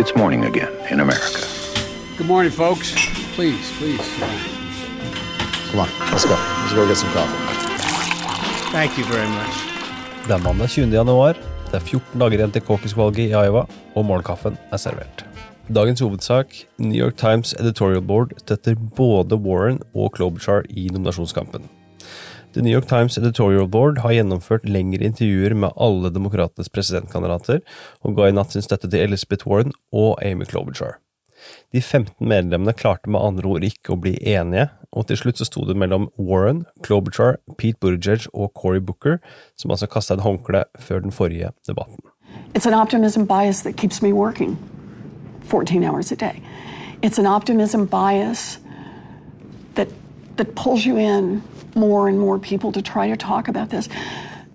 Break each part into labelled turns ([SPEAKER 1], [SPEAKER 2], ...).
[SPEAKER 1] It's morning again in America.
[SPEAKER 2] Good morning, folks. Please, please.
[SPEAKER 3] Come on, let's go. Let's go get some coffee.
[SPEAKER 2] Thank you very much.
[SPEAKER 4] Det er mandag 20. januar. Det er 14 dager igjen til caucus-valget i Iowa, og morgenkaffen er servert. Dagens hovedsak New York Times editorial board støtter både Warren og Klobuchar i nominasjonskampen. The New York Times editorial board har gjennomført lengre intervjuer med alle demokratenes presidentkandidater, og ga i natt sin støtte til Elizabeth Warren og Amy Klobuchar. De 15 medlemmene klarte med andre ord ikke å bli enige, og til slutt så sto det mellom Warren, Klobuchar, Pete Buttigieg og Cory Booker, som altså kasta et håndkle før den forrige debatten.
[SPEAKER 5] It's an optimism bias that keeps me working 14 hours a day. It's an optimism bias that, that pulls you in more and more people to try to talk about this.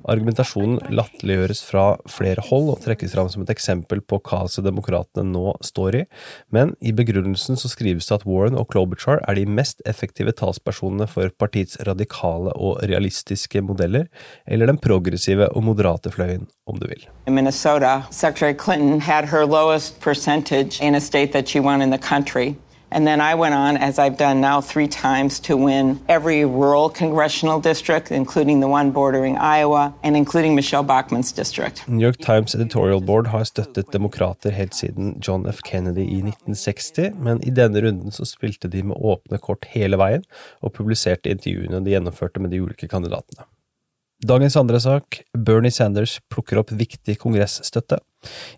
[SPEAKER 4] Argumentasjonen latterliggjøres fra flere hold og trekkes fram som et eksempel på kaoset demokratene nå står i, men i begrunnelsen så skrives det at Warren og Klobuchar er de mest effektive talspersonene for partiets radikale og realistiske modeller, eller den progressive og moderate fløyen, om du vil.
[SPEAKER 6] In Minnesota, Secretary Clinton had her lowest percentage in a state that she won in the country. And then I went on, as I've done now three times, to win every rural congressional district, including the one bordering Iowa, and including Michelle Bachmann's district.
[SPEAKER 4] New York Times editorial board har støttet demokrater helt siden John F. Kennedy i 1960, men i denne runden så spilte de med åpne kort hele veien, og publiserte intervjuene de gjennomførte med de ulike kandidatene. Dagens andre sak, Bernie Sanders plukker opp viktig kongressstøtte.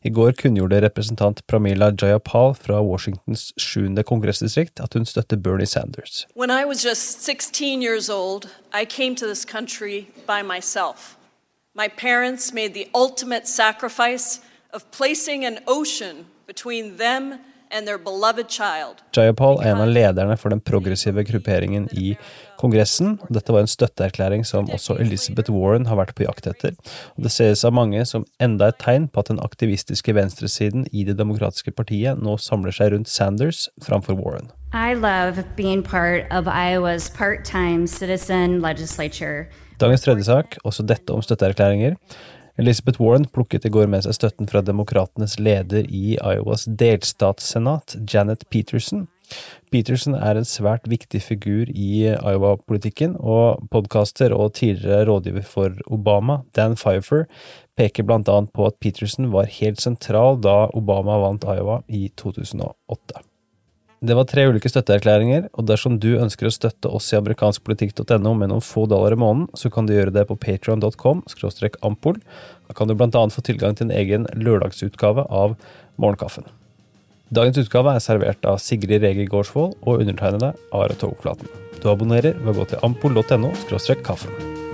[SPEAKER 4] I går kunngjorde representant Pramila Jayapal fra Washingtons 7. kongressdistrikt at hun støtter Bernie Sanders.
[SPEAKER 7] When I was just 16 years old, I came to this country by myself. My parents made the ultimate sacrifice of placing an ocean between them and.
[SPEAKER 4] Jayapal er en av lederne for den progressive grupperingen i Kongressen. Dette var en støtteerklæring som også Elizabeth Warren har vært på jakt etter. Og Det ses av mange som enda et tegn på at den aktivistiske venstresiden i Det demokratiske partiet nå samler seg rundt Sanders framfor Warren.
[SPEAKER 8] I love being part of Iowa's part-time citizen legislature.
[SPEAKER 4] Dagens tredje sak, også dette om støtteerklæringer. Elizabeth Warren plukket i går med seg støtten fra demokratenes leder i Iowas delstatssenat, Janet Peterson. Peterson er en svært viktig figur i Iowa-politikken, og podkaster og tidligere rådgiver for Obama, Dan Pfeiffer, peker blant annet på at Peterson var helt sentral da Obama vant Iowa i 2008. Det var tre ulike støtteerklæringer, og dersom du ønsker å støtte oss i amerikanskpolitikk.no med noen få dollar i måneden, så kan du gjøre det på patreon.com ampol. Da kan du annet få tilgang til en egen lørdagsutgave av Morgenkaffen. Dagens utgave er servert av Sigrid Rege Gårdsvold og undertegnede Are Togflaten. Du abonnerer ved å gå til ampol.no kaffen.